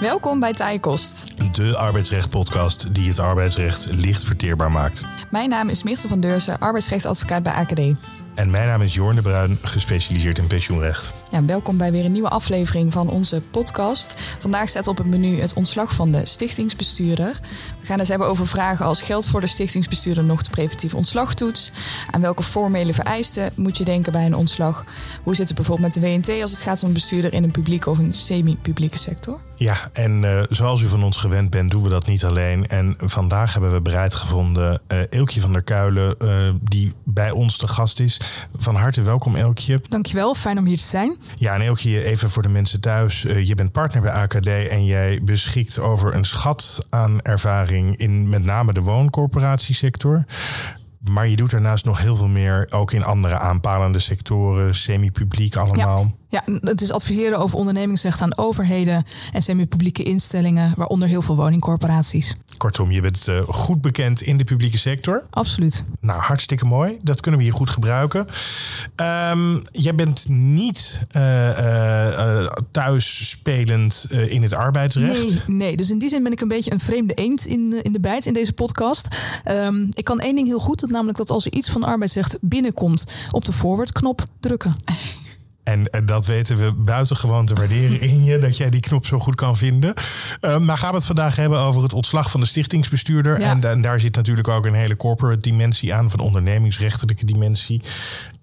Welkom bij Tijkost. De arbeidsrecht-podcast die het arbeidsrecht licht verteerbaar maakt. Mijn naam is Mirte van Deurzen, arbeidsrechtadvocaat bij AKD. En mijn naam is Jorn de Bruin, gespecialiseerd in pensioenrecht. Ja, welkom bij weer een nieuwe aflevering van onze podcast. Vandaag staat op het menu het ontslag van de stichtingsbestuurder. We gaan het hebben over vragen als geldt voor de stichtingsbestuurder nog de preventieve ontslagtoets? Aan welke formele vereisten moet je denken bij een ontslag? Hoe zit het bijvoorbeeld met de WNT als het gaat om een bestuurder in een publieke of een semi-publieke sector? Ja, en uh, zoals u van ons gewend bent, doen we dat niet alleen. En vandaag hebben we bereid gevonden uh, Elkje van der Kuilen, uh, die bij ons te gast is. Van harte welkom, Elkje. Dankjewel, fijn om hier te zijn. Ja, en Elkje, even voor de mensen thuis. je bent partner bij AKD en jij beschikt over een schat aan ervaring in met name de wooncorporatiesector. Maar je doet daarnaast nog heel veel meer, ook in andere aanpalende sectoren, semi-publiek allemaal. Ja. Ja, het is adviseren over ondernemingsrecht aan overheden en semi-publieke instellingen, waaronder heel veel woningcorporaties. Kortom, je bent uh, goed bekend in de publieke sector. Absoluut. Nou, hartstikke mooi. Dat kunnen we hier goed gebruiken. Um, jij bent niet uh, uh, thuis spelend in het arbeidsrecht. Nee, nee, dus in die zin ben ik een beetje een vreemde eend in, in de bijt in deze podcast. Um, ik kan één ding heel goed, namelijk dat als er iets van arbeidsrecht binnenkomt, op de forward-knop drukken. En, en, dat weten we buitengewoon te waarderen in je, dat jij die knop zo goed kan vinden. Uh, maar gaan we het vandaag hebben over het ontslag van de stichtingsbestuurder. Ja. En, en, daar zit natuurlijk ook een hele corporate dimensie aan, van ondernemingsrechtelijke dimensie.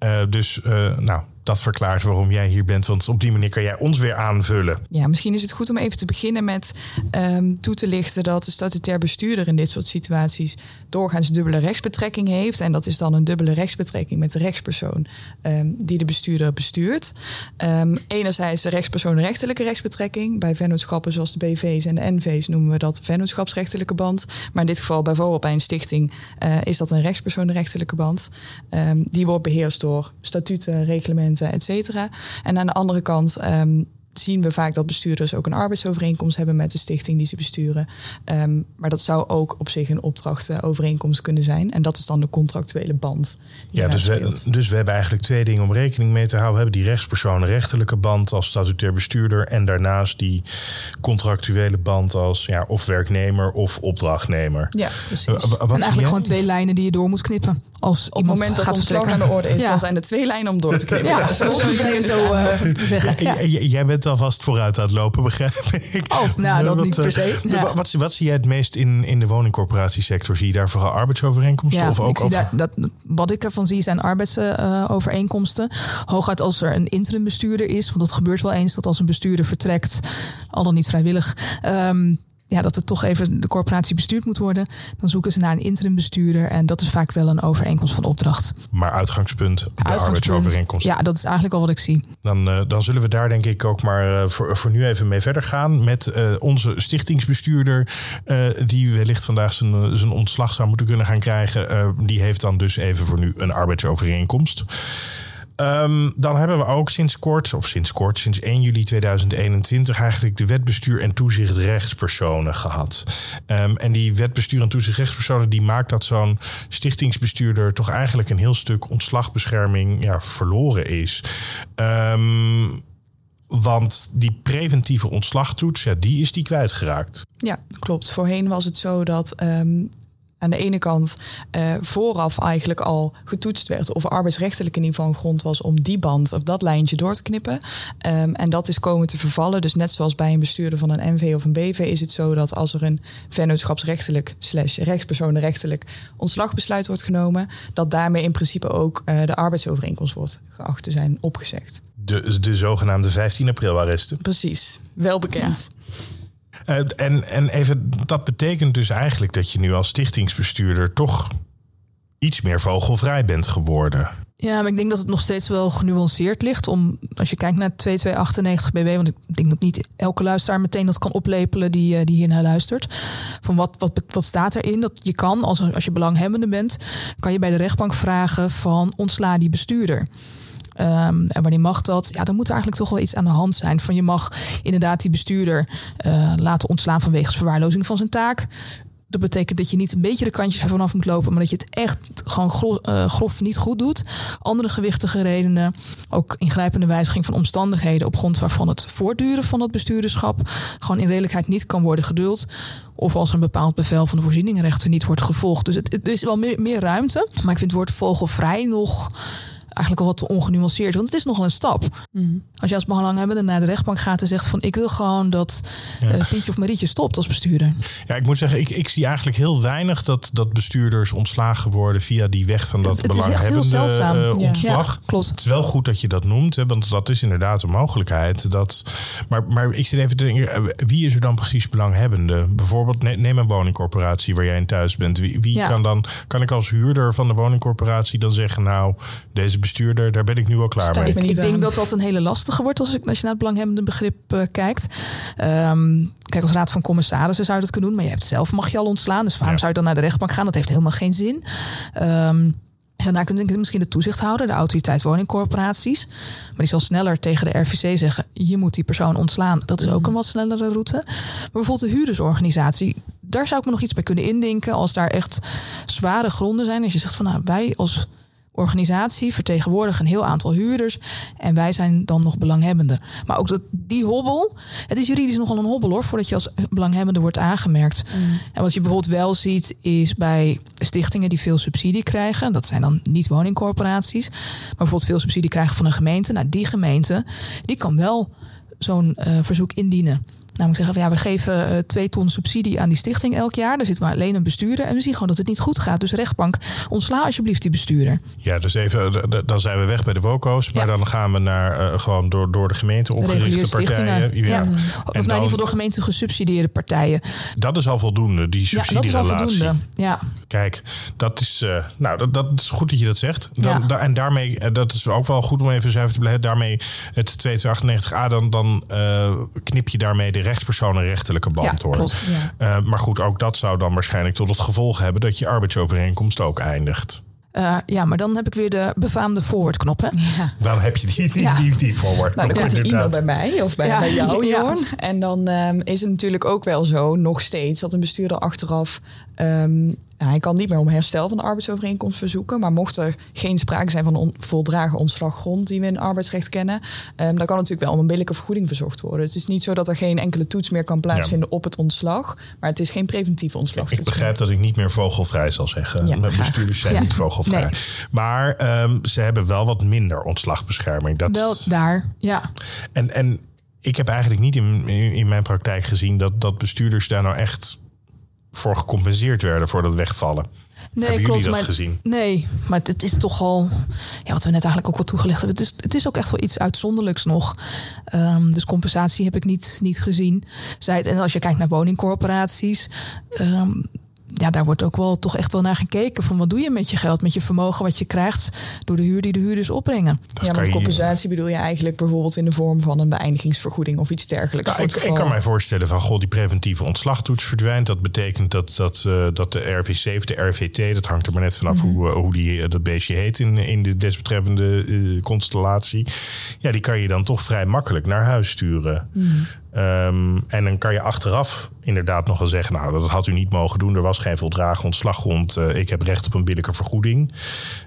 Uh, dus, uh, nou, dat verklaart waarom jij hier bent. Want op die manier kan jij ons weer aanvullen. Ja, misschien is het goed om even te beginnen met um, toe te lichten dat de statutair bestuurder in dit soort situaties doorgaans dubbele rechtsbetrekking heeft. En dat is dan een dubbele rechtsbetrekking met de rechtspersoon um, die de bestuurder bestuurt. Um, enerzijds de rechtspersoon rechtelijke rechtsbetrekking. Bij vennootschappen zoals de BV's en de NV's noemen we dat vennootschapsrechtelijke band. Maar in dit geval bijvoorbeeld bij een stichting uh, is dat een rechtspersoon rechtelijke band. die wordt beheerst door statuten, reglementen et cetera. En aan de andere kant um, zien we vaak dat bestuurders ook een arbeidsovereenkomst hebben met de stichting die ze besturen. Um, maar dat zou ook op zich een opdrachtenovereenkomst kunnen zijn. En dat is dan de contractuele band. Ja, dus we, dus we hebben eigenlijk twee dingen om rekening mee te houden. We hebben die rechtspersoon rechterlijke band als statutair bestuurder. En daarnaast die contractuele band als ja, of werknemer of opdrachtnemer. Ja, precies. Uh, wat en eigenlijk gewoon twee lijnen die je door moet knippen. Als op het moment dat ontslag aan de orde is, ja. dan zijn er twee lijnen om door te knippen. Ja, ja zo, zo, zo uh, te zeggen. Ja. Jij bent alvast vooruit aan het lopen, begrijp ik. Of nou, dat wat, niet per se. Ja. Wat, wat, zie jij het meest in, in de woningcorporatiesector? Zie je daar vooral arbeidsovereenkomsten? Ja, of ook ik zie daar, dat, wat ik ervan zie zijn arbeidsovereenkomsten. Hooguit als er een interimbestuurder is. Want dat gebeurt wel eens dat als een bestuurder vertrekt, al dan niet vrijwillig... Um, ja, dat het toch even de corporatie bestuurd moet worden. Dan zoeken ze naar een interim bestuurder. En dat is vaak wel een overeenkomst van opdracht. Maar uitgangspunt, de uitgangspunt, arbeidsovereenkomst. Ja, dat is eigenlijk al wat ik zie. Dan, uh, dan zullen we daar denk ik ook maar uh, voor, voor nu even mee verder gaan. Met uh, onze stichtingsbestuurder. die wellicht vandaag zijn, zijn ontslag zou moeten kunnen gaan krijgen. die heeft dan dus even voor nu een arbeidsovereenkomst. Um, dan hebben we ook sinds kort, of sinds kort, sinds 1 juli 2021, eigenlijk de wetbestuur en toezicht rechtspersonen gehad. Um, en die wetbestuur en toezicht rechtspersonen, die maakt dat zo'n stichtingsbestuurder toch eigenlijk een heel stuk ontslagbescherming ja, verloren is. Um, want die preventieve ontslagtoets, ja, die is die kwijtgeraakt. Ja, klopt. Voorheen was het zo dat aan de ene kant uh, vooraf eigenlijk al getoetst werd of arbeidsrechtelijk in ieder geval een grond was om die band of dat lijntje door te knippen. Um, en dat is komen te vervallen. Dus net zoals bij een bestuurder van een NV of een BV is het zo dat als er een vennootschapsrechtelijk slash rechtspersonenrechtelijk ontslagbesluit wordt genomen, dat daarmee in principe ook uh, de arbeidsovereenkomst wordt geacht te zijn opgezegd. De, de zogenaamde 15 april arresten. Precies, wel bekend. Ja. Uh, en, en even, dat betekent dus eigenlijk dat je nu als stichtingsbestuurder toch iets meer vogelvrij bent geworden. Ja, maar ik denk dat het nog steeds wel genuanceerd ligt. Om, als je kijkt naar 2298 BW, want ik denk dat niet elke luisteraar meteen dat kan oplepelen die, uh, die hier naar luistert. Van wat, wat, wat staat erin? Dat je kan, als, als je belanghebbende bent, kan je bij de rechtbank vragen van ontsla die bestuurder. Um, en wanneer mag dat? Ja, dan moet er eigenlijk toch wel iets aan de hand zijn. Van je mag inderdaad die bestuurder uh, laten ontslaan vanwege verwaarlozing van zijn taak dat betekent dat je niet een beetje de kantjes ervan af moet lopen, maar dat je het echt gewoon grof, uh, grof niet goed doet. Andere gewichtige redenen, ook ingrijpende wijziging van omstandigheden op grond waarvan het voortduren van het bestuurderschap gewoon in redelijkheid niet kan worden geduld. Of als een bepaald bevel van de voorzieningenrechter niet wordt gevolgd. Dus het, het is wel meer, meer ruimte. Maar ik vind het woord vogelvrij nog eigenlijk al wat te ongenuanceerd. Want het is nogal een stap. Mm. Als je als belanghebbende naar de rechtbank gaat en zegt van ik wil gewoon dat ja. uh, Pietje of Marietje stopt als bestuurder. Ja, ik moet zeggen, ik, ik zie eigenlijk heel weinig dat, dat bestuurders ontslagen worden via die weg van dat het, het belanghebbende uh, ontslag. Ja, klopt. Het is wel goed dat je dat noemt, hè, want dat is inderdaad een mogelijkheid. Dat, maar, maar ik zit even te denken, eh, wie is er dan precies belanghebbende? Bijvoorbeeld, neem een woningcorporatie waar jij in thuis bent. Wie, wie ja. kan dan, kan ik als huurder van de woningcorporatie dan zeggen, nou, deze bestuurder, daar ben ik nu wel klaar mee. Ik denk dat dat een hele lastige wordt als, ik, als je naar het belanghebbende begrip uh, kijkt. Um, kijk, als raad van commissarissen zou je dat kunnen doen, maar je hebt zelf mag je al ontslaan. Dus waarom ja. zou je dan naar de rechtbank gaan? Dat heeft helemaal geen zin. Um, Daarna kun je misschien de toezichthouder, de autoriteit woningcorporaties. Maar die zal sneller tegen de RVC zeggen: je moet die persoon ontslaan. Dat is ook een wat snellere route. Maar bijvoorbeeld de huurdersorganisatie, daar zou ik me nog iets bij kunnen indenken. Als daar echt zware gronden zijn. Als je zegt van nou, wij als organisatie vertegenwoordigen een heel aantal huurders. En wij zijn dan nog belanghebbenden. Maar ook dat, die hobbel, het is juridisch nogal een hobbel hoor, voordat je als belanghebbende wordt aangemerkt. Mm. En wat je bijvoorbeeld wel ziet, is bij stichtingen die veel subsidie krijgen. Dat zijn dan niet woningcorporaties. Maar bijvoorbeeld veel subsidie krijgen van een gemeente. Nou, die gemeente, die kan wel zo'n uh, verzoek indienen. Namelijk zeggen van ja, we geven uh, twee ton subsidie aan die stichting elk jaar. Daar zit maar alleen een bestuurder. En we zien gewoon dat het niet goed gaat. Dus rechtbank, ontsla alsjeblieft die bestuurder. Ja, dus even, dan zijn we weg bij de WOCO's. Maar ja. dan gaan we naar uh, gewoon door, door de gemeente opgerichte partijen. Ja. ja. Of nou, in ieder geval door gemeente gesubsidieerde partijen. Dat is al voldoende, die subsidierelatie. Ja, dat is al voldoende. Ja. Kijk, dat is, uh, nou, dat, dat is goed dat je dat zegt. Dan, da, en daarmee, dat is ook wel goed om even zuiver te blijven. Daarmee het 298a, dan, dan knip je daarmee de rechtspersoon een rechterlijke band ja, hoort. Ja. Uh, maar goed, ook dat zou dan waarschijnlijk tot het gevolg hebben dat je arbeidsovereenkomst ook eindigt. Uh, ja, maar dan heb ik weer de befaamde forward-knop. Hè? Ja. Dan heb je die, die, ja. die, die forward nou, dan komt er iemand bij mij of bij, ja. bij jou, Jorn. En dan um, is het natuurlijk ook wel zo, nog steeds, dat een bestuurder achteraf um, nou, hij kan niet meer om herstel van de arbeidsovereenkomst verzoeken. Maar mocht er geen sprake zijn van een voldragen ontslaggrond die we in arbeidsrecht kennen, um, dan kan natuurlijk wel om een billijke vergoeding verzocht worden. Het is niet zo dat er geen enkele toets meer kan plaatsvinden ja. op het ontslag. Maar het is geen preventieve ontslag. Ik begrijp dat ik niet meer vogelvrij zal zeggen. Ja, Mijn bestuurders zijn ja. niet vogelvrij. Nee. Maar um, ze hebben wel wat minder ontslagbescherming. Dat... Wel daar, ja. En, en ik heb eigenlijk niet in, in, in mijn praktijk gezien dat, dat bestuurders daar nou echt voor gecompenseerd werden voor dat wegvallen. Nee, Hebben klopt, jullie dat maar, gezien? Nee, maar het is toch al... Ja, wat we net eigenlijk ook wel toegelicht hebben. Het is, het is ook echt wel iets uitzonderlijks nog. Um, dus compensatie heb ik niet, niet gezien. Zij, en als je kijkt naar woningcorporaties... Um, ja, daar wordt ook wel toch echt wel naar gekeken. Van wat doe je met je geld, met je vermogen wat je krijgt door de huur die de huurders opbrengen. Dat ja, want compensatie bedoel je eigenlijk bijvoorbeeld in de vorm van een beëindigingsvergoeding of iets dergelijks. Nou, ik, ik, kan mij voorstellen van goh, die preventieve ontslagtoets verdwijnt. Dat betekent dat, dat, uh, dat de RVC of de RVT, dat hangt er maar net vanaf mm -hmm. hoe, uh, hoe die, uh, dat beestje heet in, in de desbetreffende constellatie. Ja, die kan je dan toch vrij makkelijk naar huis sturen. Mm -hmm. Um, en dan kan je achteraf inderdaad nog wel zeggen: Nou, dat had u niet mogen doen. Er was geen voldragen ontslaggrond. Uh, ik heb recht op een billijke vergoeding.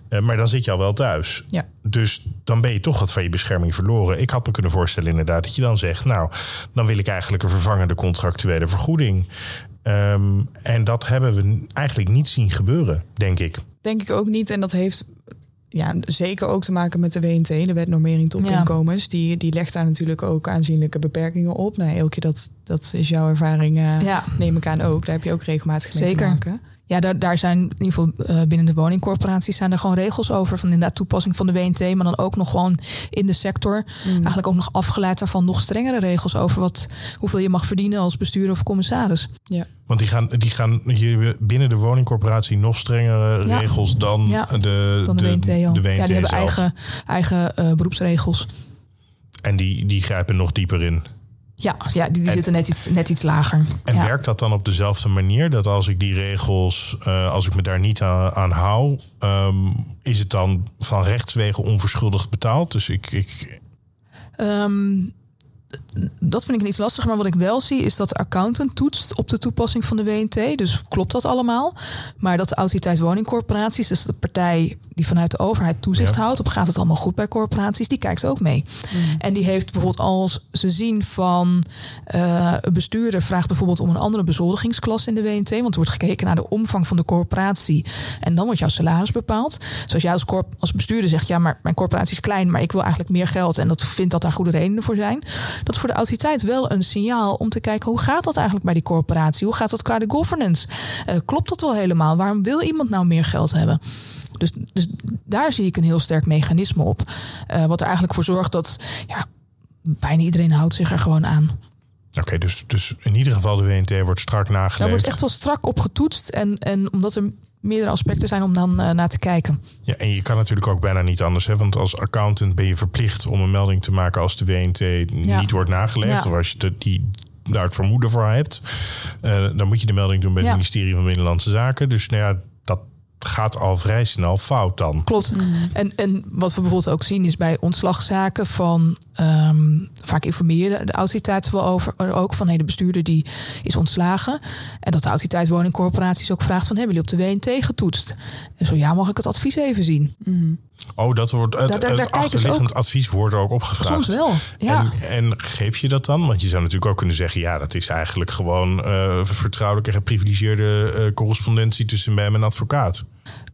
Uh, maar dan zit je al wel thuis. Ja. Dus dan ben je toch wat van je bescherming verloren. Ik had me kunnen voorstellen, inderdaad, dat je dan zegt: Nou, dan wil ik eigenlijk een vervangende contractuele vergoeding. Um, en dat hebben we eigenlijk niet zien gebeuren, denk ik. Denk ik ook niet. En dat heeft ja, zeker ook te maken met de WNT, de wet normering topinkomens. Ja. Die, die legt daar natuurlijk ook aanzienlijke beperkingen op. Nou, Elke, dat, dat is jouw ervaring, uh, ja. neem ik aan ook. Daar heb je ook regelmatig mee zeker. te maken. Ja, daar, daar zijn in ieder geval uh, binnen de woningcorporaties zijn er gewoon regels over. Van inderdaad toepassing van de WNT, maar dan ook nog gewoon in de sector. Mm. Eigenlijk ook nog afgeleid daarvan nog strengere regels over wat, hoeveel je mag verdienen als bestuurder of commissaris. Ja. Want die gaan, die gaan hier binnen de woningcorporatie nog strengere ja. regels dan, ja, de, dan de, de, WNT. Al. De WNT ja, die hebben zelf. eigen, eigen uh, beroepsregels. En die, die grijpen nog dieper in. Ja, ja die, die en, zitten net iets, net iets lager. En ja. werkt dat dan op dezelfde manier? Dat als ik die regels, uh, als ik me daar niet aan, aan hou, um, is het dan van rechtswegen onverschuldigd betaald? Dus ik. ik... Um, dat vind ik niet lastig. Maar wat ik wel zie is dat de accountant toetst op de toepassing van de WNT. Dus klopt dat allemaal. Maar dat de autoriteit woningcorporaties, dus de partij die vanuit de overheid toezicht houdt op gaat het allemaal goed bij corporaties, die kijkt ook mee. Mm. En die heeft bijvoorbeeld als ze zien van uh, een bestuurder vraagt bijvoorbeeld om een andere bezoldigingsklas in de WNT. Want er wordt gekeken naar de omvang van de corporatie. En dan wordt jouw salaris bepaald. Zoals jij als, corp als bestuurder zegt, ja, maar mijn corporatie is klein, maar ik wil eigenlijk meer geld. En dat vindt dat daar goede redenen voor zijn. Dat is voor de autoriteit wel een signaal om te kijken hoe gaat dat eigenlijk bij die corporatie? Hoe gaat dat qua de governance? Uh, klopt dat wel helemaal? Waarom wil iemand nou meer geld hebben? Dus, dus daar zie ik een heel sterk mechanisme op. Uh, wat er eigenlijk voor zorgt dat ja, bijna iedereen houdt zich er gewoon aan. Oké, dus, dus in ieder geval de WNT wordt strak nageleefd. Daar wordt echt wel strak op getoetst. En, en omdat er meerdere aspecten zijn om dan uh, naar te kijken. Ja, en je kan natuurlijk ook bijna niet anders. Hè? Want als accountant ben je verplicht om een melding te maken als de WNT niet wordt nageleefd. Ja. Of als je de, die daar het vermoeden voor hebt. Uh, dan moet je de melding doen bij het ministerie van Binnenlandse Zaken. Dus nou ja, gaat al vrij snel fout dan. Klopt. Mm. En, en wat we bijvoorbeeld ook zien is bij ontslagzaken van um, vaak informeren de autoriteiten wel over ook van hey, de bestuurder die is ontslagen. En dat de autoriteit woningcorporaties ook vraagt van hebben jullie op de WNT getoetst? En zo ja, mag ik het advies even zien. Mm. Oh, dat wordt het, daar, het achterliggend advies wordt ook opgevraagd. Soms wel, ja. En, en, geef je dat dan? Want je zou natuurlijk ook kunnen zeggen... ja, dat is eigenlijk gewoon uh, vertrouwelijke geprivilegeerde uh, correspondentie... tussen mij en mijn advocaat.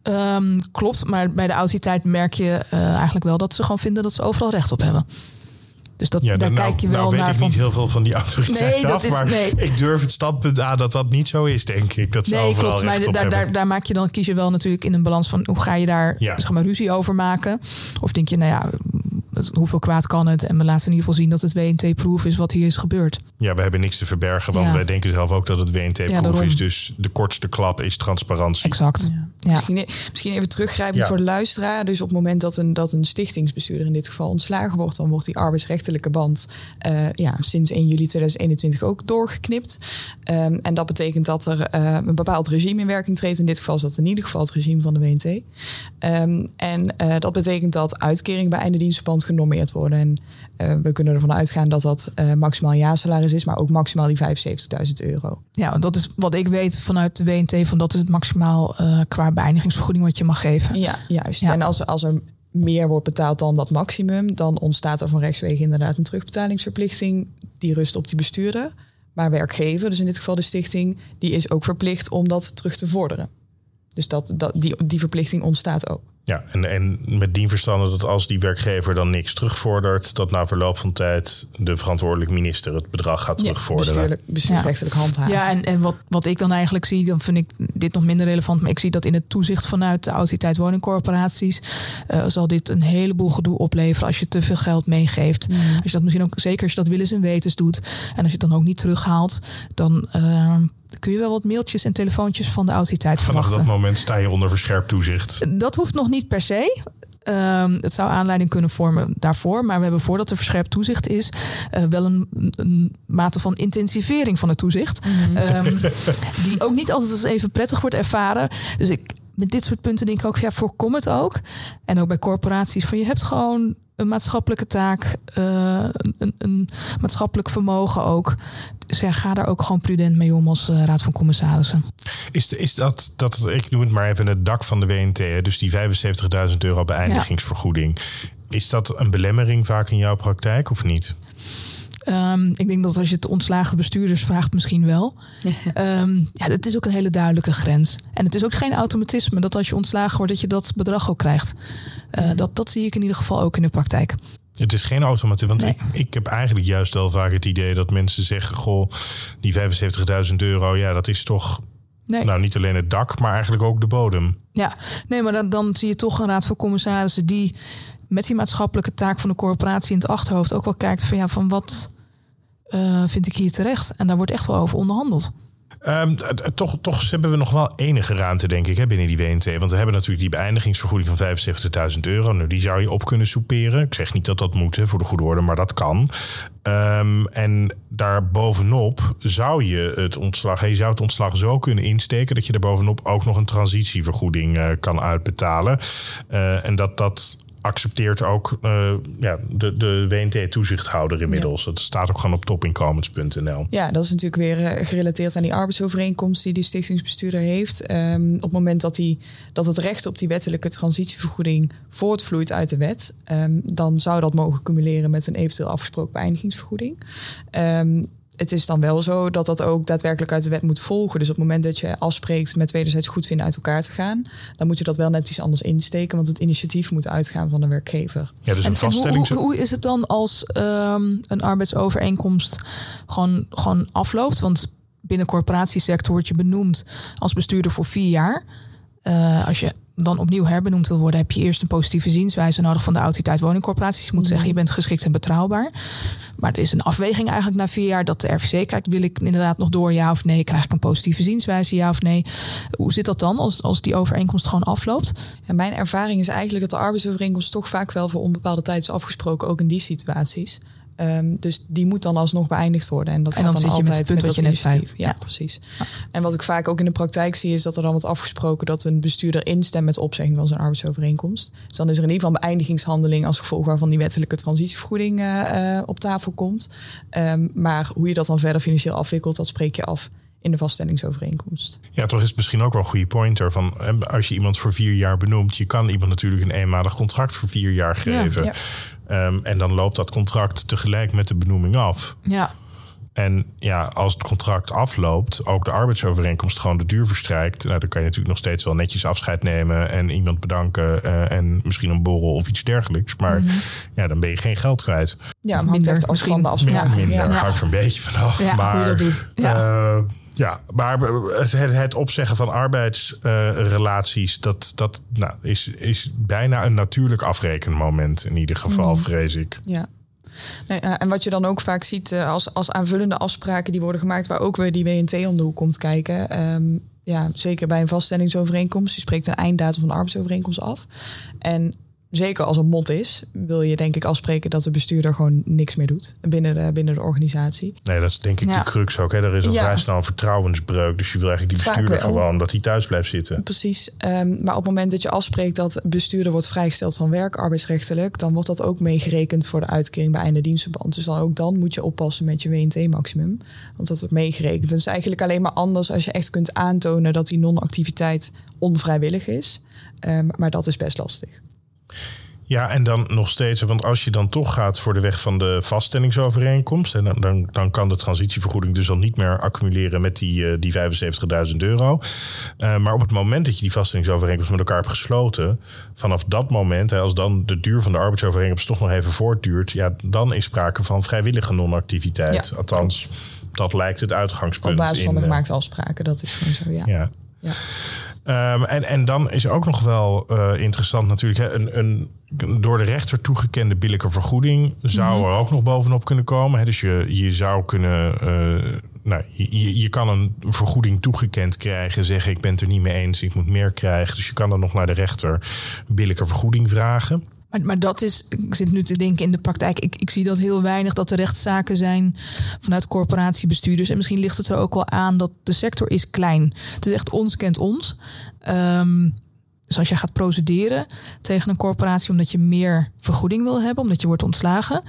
Um, klopt, maar bij de autoriteit merk je uh, eigenlijk wel... dat ze gewoon vinden dat ze overal recht op hebben. Dus dat, ja, daar nou, kijk je wel nou naar. weet ik van... niet heel veel van die autoriteit nee, af. Is, maar nee. ik durf het standpunt aan dat dat niet zo is, denk ik. Dat ze nee, overal klopt. Maar daar, daar, daar, maak je dan, kies je wel natuurlijk in een balans van hoe ga je daar ja. zeg maar, ruzie over maken. Of denk je, nou ja, hoeveel kwaad kan het? En we laten in ieder geval zien dat het WNT-proof is wat hier is gebeurd. Ja, we hebben niks te verbergen, want wij denken zelf ook dat het WNT-proof is. Dus de kortste klap is transparantie. Exact. Ja. Misschien, misschien even teruggrijpen voor de luisteraar. Dus op het moment dat een, dat een stichtingsbestuurder in dit geval ontslagen wordt, dan wordt die arbeidsrechtelijke band uh, ja, sinds 1 juli 2021 ook doorgeknipt. Um, en dat betekent dat er uh, een bepaald regime in werking treedt. In dit geval is dat in ieder geval het regime van de WNT. Um, ehm, en uh, dat betekent dat uitkering bij einde dienstverband genormeerd worden. En uh, we kunnen ervan uitgaan dat dat uh, maximaal jaarsalaris is, maar ook maximaal die 75.000 euro. Ja, dat is wat ik weet vanuit de WNT, van dat is het maximaal uh, qua beëindigingsvergoeding wat je mag geven. Ja, juist. Ja. En als, als er meer wordt betaald dan dat maximum, dan ontstaat er van rechtswege inderdaad een terugbetalingsverplichting die rust op die bestuurder. Maar werkgever, dus in dit geval de stichting, die is ook verplicht om dat terug te vorderen. Dus dat, dat, die, die verplichting ontstaat ook. Ja, en, en met die verstande dat als die werkgever dan niks terugvordert, dat na verloop van tijd de verantwoordelijk minister het bedrag gaat terugvorderen. Ja, bestuursrechtelijk handhaven. Ja, en, en wat, wat ik dan eigenlijk zie, dan vind ik dit nog minder relevant, maar ik zie dat in het toezicht vanuit de autoriteit woningcorporaties uh, zal dit een heleboel gedoe opleveren als je te veel geld meegeeft. Mm. Als je dat misschien ook, zeker als je dat willens en wetens doet, en als je het dan ook niet terughaalt, dan. Uh, kun je wel wat mailtjes en telefoontjes van de autoriteit Vanaf verwachten. Vanaf dat moment sta je onder verscherpt toezicht. Dat hoeft nog niet per se. Um, het zou aanleiding kunnen vormen daarvoor. Maar we hebben voordat er verscherpt toezicht is, uh, wel een, een, mate van intensivering van het toezicht. Mm um, die ook niet altijd als even prettig wordt ervaren. Dus ik, met dit soort punten denk ik ook, ja, voorkom het ook. En ook bij corporaties, van je hebt gewoon een maatschappelijke taak, uh, een, een, maatschappelijk vermogen ook. Dus ga daar ook gewoon prudent mee om als uh, Raad van Commissarissen. Is, is dat, dat, ik noem het maar even het dak van de WNT, dus die 75.000 euro beëindigingsvergoeding. Is dat een belemmering vaak in jouw praktijk of niet? Um, ik denk dat als je het ontslagen bestuurders vraagt, misschien wel. um, ja, het is ook een hele duidelijke grens. En het is ook geen automatisme dat als je ontslagen wordt, dat je dat bedrag ook krijgt. Uh, dat, dat zie ik in ieder geval ook in de praktijk. Het is geen automatisme. Want nee. ik, ik, heb eigenlijk juist wel vaak het idee dat mensen zeggen: Goh, die 75.000 euro, ja, dat is toch. Nee. Nou, niet alleen het dak, maar eigenlijk ook de bodem. Ja, nee, maar dan, dan zie je toch een raad van commissarissen die met die maatschappelijke taak van de corporatie in het achterhoofd ook wel kijkt van ja, van wat uh, vind ik hier terecht? En daar wordt echt wel over onderhandeld. Um, toch, toch hebben we nog wel enige ruimte, denk ik, hè, binnen die WNT. Want we hebben natuurlijk die beëindigingsvergoeding van 75.000 euro. Nou, die zou je op kunnen soeperen. Ik zeg niet dat dat moet, hè, voor de goede orde, maar dat kan. Um, en daarbovenop zou je het ontslag, je zou het ontslag zo kunnen insteken dat je daarbovenop ook nog een transitievergoeding uh, kan uitbetalen. Uh, en dat dat accepteert ook uh, ja, de, de WNT-toezichthouder inmiddels. Dat staat ook gewoon op topinkomens.nl. Ja, dat is natuurlijk weer uh, gerelateerd aan die arbeidsovereenkomst die die stichtingsbestuurder heeft. Um, op het moment dat, die, dat het recht op die wettelijke transitievergoeding voortvloeit uit de wet, um, dan zou dat mogen cumuleren met een eventueel afgesproken beëindigingsvergoeding. Um, het is dan wel zo dat dat ook daadwerkelijk uit de wet moet volgen. Dus op het moment dat je afspreekt met wederzijds goedvinden uit elkaar te gaan, dan moet je dat wel net iets anders insteken, want het initiatief moet uitgaan van de werkgever. Ja, dus een En, en vaststelling. hoe, hoe is het dan als ehm, een arbeidsovereenkomst gewoon, gewoon afloopt? Want binnen corporatiesector word je benoemd als bestuurder voor vier jaar. Eh, als je dan opnieuw herbenoemd wil worden, heb je eerst een positieve zienswijze nodig van de autoriteit woningcorporaties. Je moet zeggen, je bent geschikt en betrouwbaar. Maar er is een afweging eigenlijk na vier jaar dat de RVC kijkt, wil ik inderdaad nog door, ja of nee? Krijg ik een positieve zienswijze, ja of nee? Hoe zit dat dan als, als die overeenkomst gewoon afloopt? Ja, mijn ervaring is eigenlijk dat de arbeidsovereenkomst toch vaak wel voor onbepaalde tijd is afgesproken, ook in die situaties. Um, dus die moet dan alsnog beëindigd worden. En dat En gaat dan dan, je met altijd het punt met wat je dat net zei. initiatief. Ja, Ja. precies. En wat ik vaak ook in de praktijk zie, is dat er dan wordt afgesproken dat een bestuurder instemt met opzegging van zijn arbeidsovereenkomst. Dus dan is er in ieder geval een beëindigingshandeling als gevolg waarvan die wettelijke transitievergoeding eh, eh, op tafel komt. Um, maar hoe je dat dan verder financieel afwikkelt, dat spreek je af in de vaststellingsovereenkomst. Ja, toch is het misschien ook wel een goede pointer. Van, als je iemand voor vier jaar benoemt, je kan iemand natuurlijk een eenmalig contract voor vier jaar geven. Ja. Ehm, en dan loopt dat contract tegelijk met de benoeming af. Ja, En ja, als het contract afloopt, ook de arbeidsovereenkomst gewoon de duur verstrijkt. Nou, dan kan je natuurlijk nog steeds wel netjes afscheid nemen en iemand bedanken eh, en misschien een borrel of iets dergelijks. Maar ja, dan ben je geen geld kwijt. Ja, Minder misschien. van de afspraken. Minder, minder Ja. hangt er een beetje vanaf. Ja, maar, hoe je dat doet. Ja. eh, ja, maar het, het opzeggen van arbeidsrelaties, dat, dat nou, is, is bijna een natuurlijk afrekenmoment in ieder geval, vrees ik. Ja. Nee, eh, en wat je dan ook vaak ziet eh, als, als aanvullende afspraken die worden gemaakt, waar ook weer die WNT om de hoek komt kijken. Ehm, ja, zeker bij een vaststellingsovereenkomst. Je spreekt een einddatum van de arbeidsovereenkomst af. En zeker als een mot is, wil je denk ik afspreken dat de bestuurder gewoon niks meer doet binnen de, binnen de organisatie. Nee, dat is denk ik Ja. de crux ook. Hè. Er is al Ja. vrij snel een vertrouwensbreuk. Dus je wil eigenlijk die bestuurder gewoon dat hij thuis blijft zitten. Precies. Ehm, maar op het moment dat je afspreekt dat bestuurder wordt vrijgesteld van werk, arbeidsrechtelijk, dan wordt dat ook meegerekend voor de uitkering bij einde dienstverband. Dus dan ook dan moet je oppassen met je WNT-maximum. Want dat wordt meegerekend. Het is eigenlijk alleen maar anders als je echt kunt aantonen dat die non-activiteit onvrijwillig is. Ehm, maar dat is best lastig. Ja, en dan nog steeds, want als je dan toch gaat voor de weg van de vaststellingsovereenkomst, en dan, dan, dan kan de transitievergoeding dus al niet meer accumuleren met die, eh, die 75.000 euro. Eh, maar op het moment dat je die vaststellingsovereenkomst met elkaar hebt gesloten, vanaf dat moment, hè, als dan de duur van de arbeidsovereenkomst toch nog even voortduurt, ja, dan is sprake van vrijwillige non-activiteit. Ja, Althans, dat lijkt het uitgangspunt. Op basis van de eh, gemaakte afspraken, dat is gewoon zo, ja. ja. Ja. Ehm, en, en dan is ook nog wel eh, interessant natuurlijk... Hè, een, een door de rechter toegekende billijke vergoeding... zou Mhm. er ook nog bovenop kunnen komen. Hè. Dus je, je zou kunnen... eh, nou, je, je kan een vergoeding toegekend krijgen... zeggen ik ben het er niet mee eens, ik moet meer krijgen. Dus je kan dan nog naar de rechter billijke vergoeding vragen. Maar, maar dat is, ik zit nu te denken in de praktijk, ik, ik zie dat heel weinig dat er rechtszaken zijn vanuit corporatiebestuurders. En misschien ligt het er ook wel aan dat de sector is klein. Het is echt ons kent ons. Ehm, dus als jij gaat procederen tegen een corporatie omdat je meer vergoeding wil hebben, omdat je wordt ontslagen.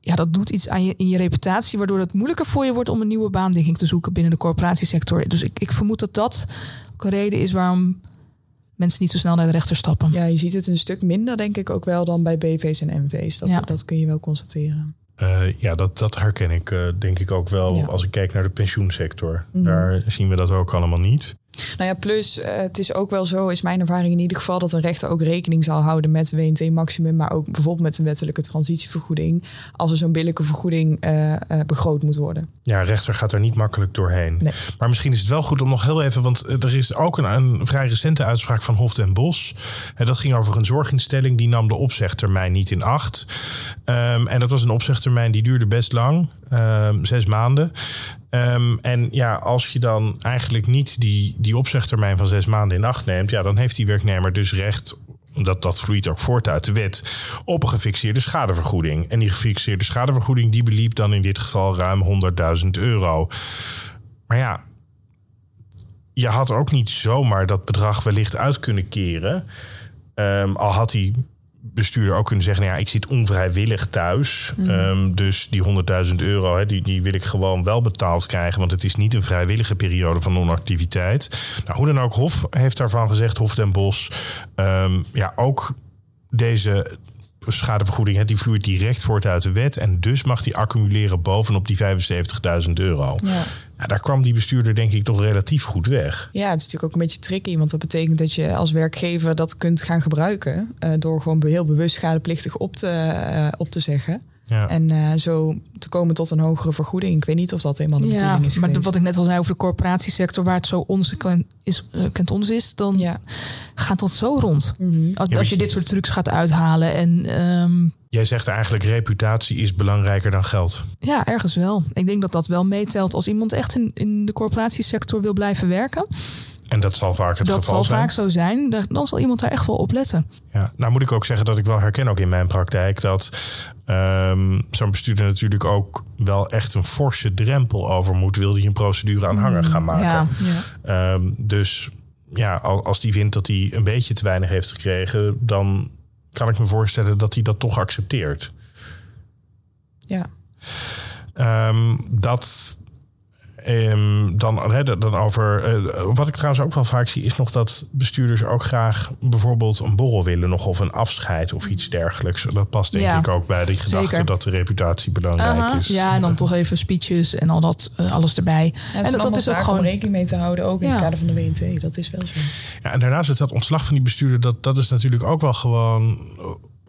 Ja, dat doet iets aan je, in je reputatie, waardoor het moeilijker voor je wordt om een nieuwe baan te zoeken binnen de corporatiesector. Dus ik, ik vermoed dat dat ook een reden is waarom mensen niet zo snel naar de rechter stappen. ja, je ziet het een stuk minder, denk ik, ook wel dan bij BV's en MV's. Dat, Ja. dat kun je wel constateren. Eh, ja, dat, dat herken ik eh, denk ik ook wel Ja. als ik kijk naar de pensioensector. Mhm. Daar zien we dat ook allemaal niet. Nou ja, plus eh, het is ook wel zo, is mijn ervaring in ieder geval, dat een rechter ook rekening zal houden met WNT-maximum, maar ook bijvoorbeeld met een wettelijke transitievergoeding, als er zo'n billijke vergoeding eh, eh, begroot moet worden. Ja, rechter gaat er niet makkelijk doorheen. Nee. Maar misschien is het wel goed om nog heel even... want er is ook een, een vrij recente uitspraak van Hof den Bos. En dat ging over een zorginstelling. Die nam de opzegtermijn niet in acht. Ehm, en dat was een opzegtermijn die duurde best lang. ehm, zes maanden. Ehm, en ja, als je dan eigenlijk niet die, die opzegtermijn van zes maanden in acht neemt... Ja, dan heeft die werknemer dus recht dat, dat vloeit ook voort uit de wet, op een gefixeerde schadevergoeding. En die gefixeerde schadevergoeding die beliep dan in dit geval ruim 100.000 euro. Maar ja, je had ook niet zomaar dat bedrag wellicht uit kunnen keren. Ehm, al had hij bestuurder ook kunnen zeggen... Nou ja, ik zit onvrijwillig thuis. Mhm. Ehm, dus die 100.000 euro, hè, die, die wil ik gewoon wel betaald krijgen... want het is niet een vrijwillige periode van non-activiteit. Nou, hoe dan ook, Hof heeft daarvan gezegd, Hof den Bos... ehm, ja, ook deze schadevergoeding, hè, die vloeit direct voort uit de wet... en dus mag die accumuleren bovenop die 75.000 euro. Ja. Ja, daar kwam die bestuurder denk ik toch relatief goed weg. ja, het is natuurlijk ook een beetje tricky. Want dat betekent dat je als werkgever dat kunt gaan gebruiken. eh, door gewoon heel bewust schadeplichtig op te, eh, op te zeggen. Ja. En eh, zo te komen tot een hogere vergoeding. Ik weet niet of dat helemaal de Ja, bedoeling is maar wat ik net al zei over de corporatiesector, waar het zo ons is, eh, kent ons is, dan Ja. gaat dat zo rond. Mhm. Als, Ja, als maar je dit soort trucs gaat uithalen en ehm, Jij zegt eigenlijk reputatie is belangrijker dan geld. ja, ergens wel. Ik denk dat dat wel meetelt als iemand echt in, in de corporatiesector wil blijven werken. En dat zal vaak het dat geval zal zijn. vaak zo zijn. Dan- zal iemand daar echt wel op letten. Ja, nou moet ik ook zeggen dat ik wel herken ook in mijn praktijk dat ehm, zo'n bestuurder natuurlijk ook wel echt een forse drempel over moet, wil die een procedure aanhangig gaan maken. Ja. Ja. Ehm, dus ja, al- als die vindt dat hij een beetje te weinig heeft gekregen, dan kan ik me voorstellen dat hij dat toch accepteert. ja. Ehm, dat ehm, dan, hè, dan over. eh, wat ik trouwens ook wel vaak zie, is nog dat bestuurders ook graag bijvoorbeeld een borrel willen, nog of een afscheid of iets dergelijks. Dat past denk Ja, ik ook bij die gedachte zeker. dat de reputatie belangrijk is. ja, en dan toch even speeches en al dat, eh, alles erbij. Ja, en dat, dat is ook om gewoon. rekening mee te houden, ook in Ja. het kader van de WNT. Dat is wel zo. Ja, en daarnaast is dat ontslag van die bestuurder, dat, dat is natuurlijk ook wel gewoon.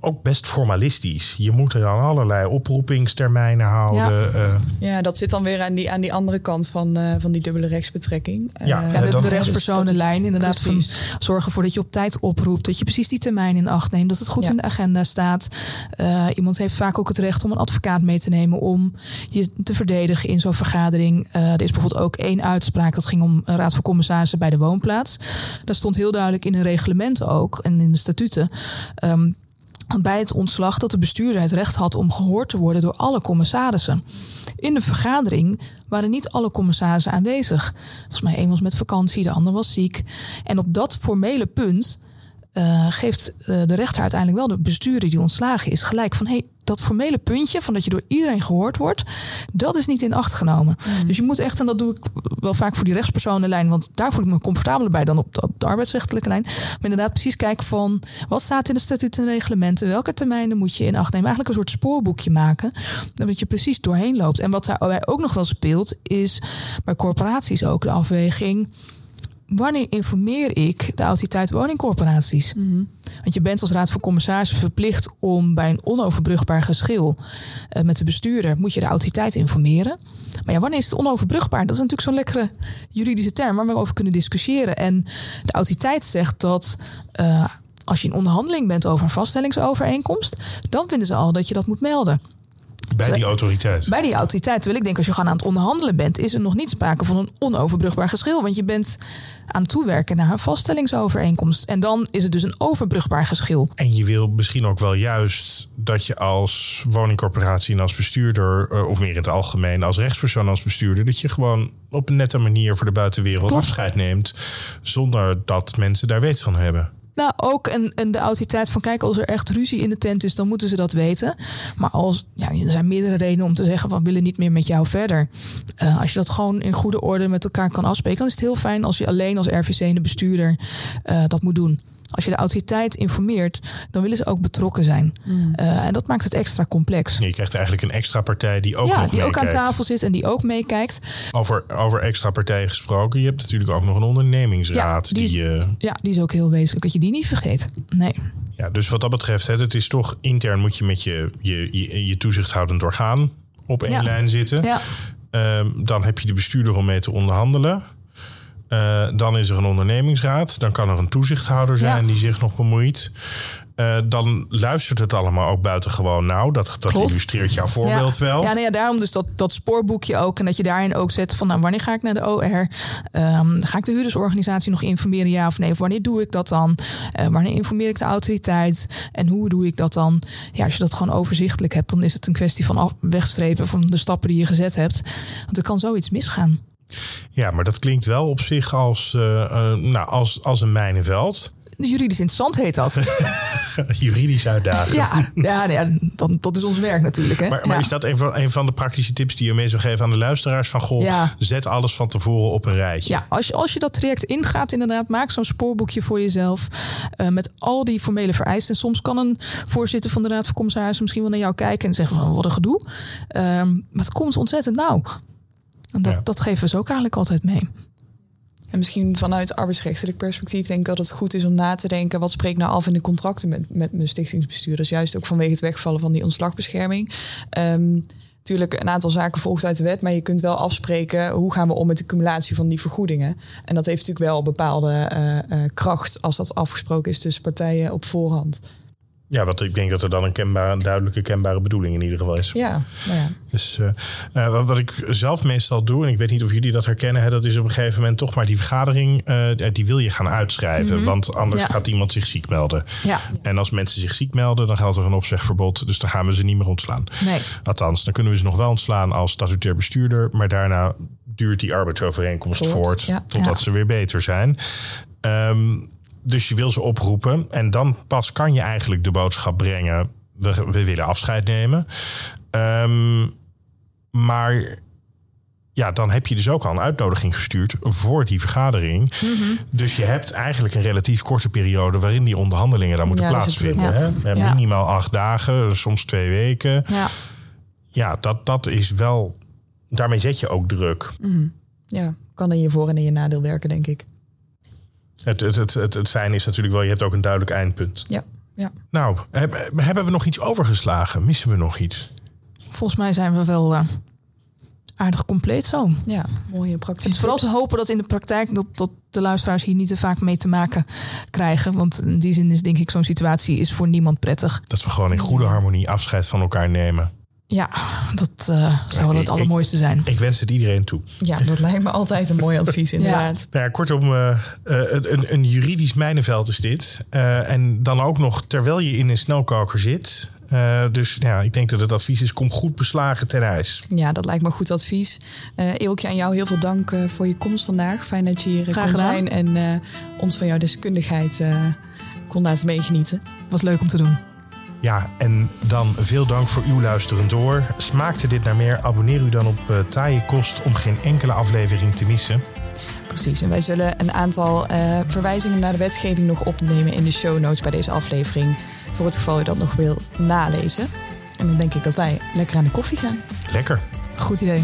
Ook best formalistisch. Je moet er aan allerlei oproepingstermijnen houden. eh, Ja, dat zit dan weer aan die, aan die andere kant van, eh, van die dubbele rechtsbetrekking. Ja, Eh, Ja, de, dan- de Ja, rechtspersonenlijn, inderdaad. Van, Precies. zorg ervoor dat je op tijd oproept. Dat je precies die termijn in acht neemt. Dat het goed Ja. in de agenda staat. Eh, iemand heeft vaak ook het recht om een advocaat mee te nemen. Om je te verdedigen in zo'n vergadering. Eh, er is bijvoorbeeld ook één uitspraak. Dat ging om een raad van commissarissen bij de woonplaats. Daar stond heel duidelijk in een reglement ook. En in de statuten. ehm, bij het ontslag dat de bestuurder het recht had om gehoord te worden door alle commissarissen. In de vergadering waren niet alle commissarissen aanwezig. Volgens mij één was met vakantie, de ander was ziek. En op dat formele punt eh, geeft eh, de rechter uiteindelijk wel de bestuurder die ontslagen is gelijk van hey, dat formele puntje van dat je door iedereen gehoord wordt, dat is niet in acht genomen. Dus je moet echt, en dat doe ik wel vaak voor die rechtspersonenlijn, want daar voel ik me comfortabeler bij dan op de, op de arbeidsrechtelijke lijn. Maar inderdaad, precies kijken van wat staat in de statuten en reglementen, welke termijnen moet je in acht nemen. Eigenlijk een soort spoorboekje maken, dat je precies doorheen loopt. En wat daarbij ook nog wel speelt, is bij corporaties ook de afweging wanneer informeer ik de autoriteit woningcorporaties? Want je bent als raad van commissarissen verplicht om bij een onoverbrugbaar geschil eh, met de bestuurder moet je de autoriteit informeren. Maar ja, wanneer is het onoverbrugbaar? Dat is natuurlijk zo'n lekkere juridische term waar we over kunnen discussiëren. En de autoriteit zegt dat eh, als je in onderhandeling bent over een vaststellingsovereenkomst, dan vinden ze al dat je dat moet melden. Bij die autoriteit. Bij die autoriteit. Terwijl ik denk, als je gewoon aan het onderhandelen bent, is er nog niet sprake van een onoverbrugbaar geschil. Want je bent aan het toewerken naar een vaststellingsovereenkomst. En dan is het dus een overbrugbaar geschil. En je wil misschien ook wel juist dat je als woningcorporatie en als bestuurder, eh, of meer in het algemeen als rechtspersoon als bestuurder, dat je gewoon op een nette manier voor de buitenwereld Klopt. afscheid neemt, zonder dat mensen daar weet van hebben. Nou, ook en, en de autoriteit van kijk, als er echt ruzie in de tent is, dan moeten ze dat weten. Maar als, ja, er zijn meerdere redenen om te zeggen, we willen niet meer met jou verder. Eh, als je dat gewoon in goede orde met elkaar kan afspreken, dan is het heel fijn als je alleen als RVC en de bestuurder eh, dat moet doen. Als je de autoriteit informeert, dan willen ze ook betrokken zijn. Eh, en dat maakt het extra complex. Je krijgt eigenlijk een extra partij die ook ja, nog die ook aan tafel zit en die ook meekijkt. Over, over extra partijen gesproken, je hebt natuurlijk ook nog een ondernemingsraad. Ja, die is- die, eh, Ja, die is ook heel wezenlijk, dat je die niet vergeet. Nee. ja, dus wat dat betreft, hè, het is toch intern moet je met je, je, je, je toezichthoudend orgaan op één Ja. lijn zitten. Ja, Ehm, dan heb je de bestuurder om mee te onderhandelen. Eh, dan is er een ondernemingsraad. Dan kan er een toezichthouder zijn Ja. die zich nog bemoeit. Eh, dan luistert het allemaal ook buitengewoon nauw. Dat, dat Klopt. illustreert jouw voorbeeld ja. wel. Ja, nou ja, daarom dus dat, dat spoorboekje ook. En dat je daarin ook zet van nou, wanneer ga ik naar de OR? Ehm, ga ik de huurdersorganisatie nog informeren, ja of nee? Of wanneer doe ik dat dan? Eh, wanneer informeer ik de autoriteit? En hoe doe ik dat dan? Ja, als je dat gewoon overzichtelijk hebt, dan is het een kwestie van af, wegstrepen van de stappen die je gezet hebt. Want er kan zoiets misgaan. Ja, maar dat klinkt wel op zich als, eh, eh, nou, als, als een mijnenveld. Juridisch interessant heet dat. Juridisch uitdagen. ja, ja, ja dan, dat is ons werk natuurlijk. Hè? Maar, maar Ja. is dat een van, een van de praktische tips die je mee zou geven aan de luisteraars? Van goh, Ja. zet alles van tevoren op een rijtje. Ja, als je, als je dat traject ingaat, inderdaad, maak zo'n spoorboekje voor jezelf. eh, met al die formele vereisten. En soms kan een voorzitter van de Raad van Commissarissen misschien wel naar jou kijken en zeggen van wat een gedoe. Ehm, maar het komt ontzettend nauw. En dat, Ja. dat geven we ze ook eigenlijk altijd mee. En misschien vanuit arbeidsrechtelijk perspectief denk ik dat het goed is om na te denken... wat spreekt nou af in de contracten met, met mijn stichtingsbestuurders. Juist ook vanwege het wegvallen van die ontslagbescherming. Ehm natuurlijk, een aantal zaken volgt uit de wet... maar je kunt wel afspreken hoe gaan we om met de cumulatie van die vergoedingen. En dat heeft natuurlijk wel een bepaalde eh, eh, kracht... als dat afgesproken is tussen partijen op voorhand. Ja, want ik denk dat er dan een kenbare, een duidelijke kenbare bedoeling in ieder geval is. Ja, nou ja. Dus eh, eh, wat, wat ik zelf meestal doe, en ik weet niet of jullie dat herkennen, hè, dat is op een gegeven moment toch maar die vergadering, eh, die wil je gaan uitschrijven. Want anders Ja. gaat iemand zich ziek melden. Ja, En als mensen zich ziek melden, dan geldt er een opzegverbod. Dus dan gaan we ze niet meer ontslaan. nee. Althans, dan kunnen we ze nog wel ontslaan als statutair bestuurder. Maar daarna duurt die arbeidsovereenkomst Voort, voort, ja. totdat ze weer beter zijn. Ehm, dus je wil ze oproepen. En dan pas kan je eigenlijk de boodschap brengen. We, we willen afscheid nemen. Ehm, maar ja, dan heb je dus ook al een uitnodiging gestuurd voor die vergadering. Dus je hebt eigenlijk een relatief korte periode waarin die onderhandelingen dan moeten Ja, het plaatsvinden. Hè? Ja. Minimaal acht dagen, soms twee weken Ja. ja, dat, dat is wel. Daarmee zet je ook druk. ja, kan in je voor- en in je nadeel werken, denk ik. Het, het, het, het, het fijne is natuurlijk wel, je hebt ook een duidelijk eindpunt. Ja, ja. Nou, heb- hebben we nog iets overgeslagen? Missen we nog iets? Volgens mij zijn we wel eh, aardig compleet zo. ja mooie praktische Het is vooral te hopen dat in de praktijk dat, dat de luisteraars hier niet te vaak mee te maken krijgen. Want in die zin is denk ik zo'n situatie is voor niemand prettig. Dat we gewoon in goede harmonie afscheid van elkaar nemen. Ja, dat eh, zou wel ik- het allermooiste zijn. Ik wens het iedereen toe. Ja, dat lijkt me altijd een mooi advies, inderdaad. Nou ja, kortom, eh, eh, een, een juridisch mijnenveld is dit. Eh, en dan ook nog terwijl je in een snelkoker zit. Eh, dus ja, ik denk dat het advies is: kom goed beslagen ten huis. Ja, dat lijkt me goed advies. Eh Eelkje, aan jou heel veel dank eh, voor je komst vandaag. Fijn dat je hier Graag kon gedaan. zijn en eh, ons van jouw deskundigheid eh, kon laten meegenieten. Was leuk om te doen. Ja, en dan veel dank voor uw luisteren door. Smaakte dit naar meer? Abonneer u dan op uh, Taaie Kost om geen enkele aflevering te missen. Precies, en wij zullen een aantal eh, verwijzingen naar de wetgeving nog opnemen in de show notes bij deze aflevering. Voor het geval je dat nog wil nalezen. En dan denk ik dat wij lekker aan de koffie gaan. Lekker. Goed idee.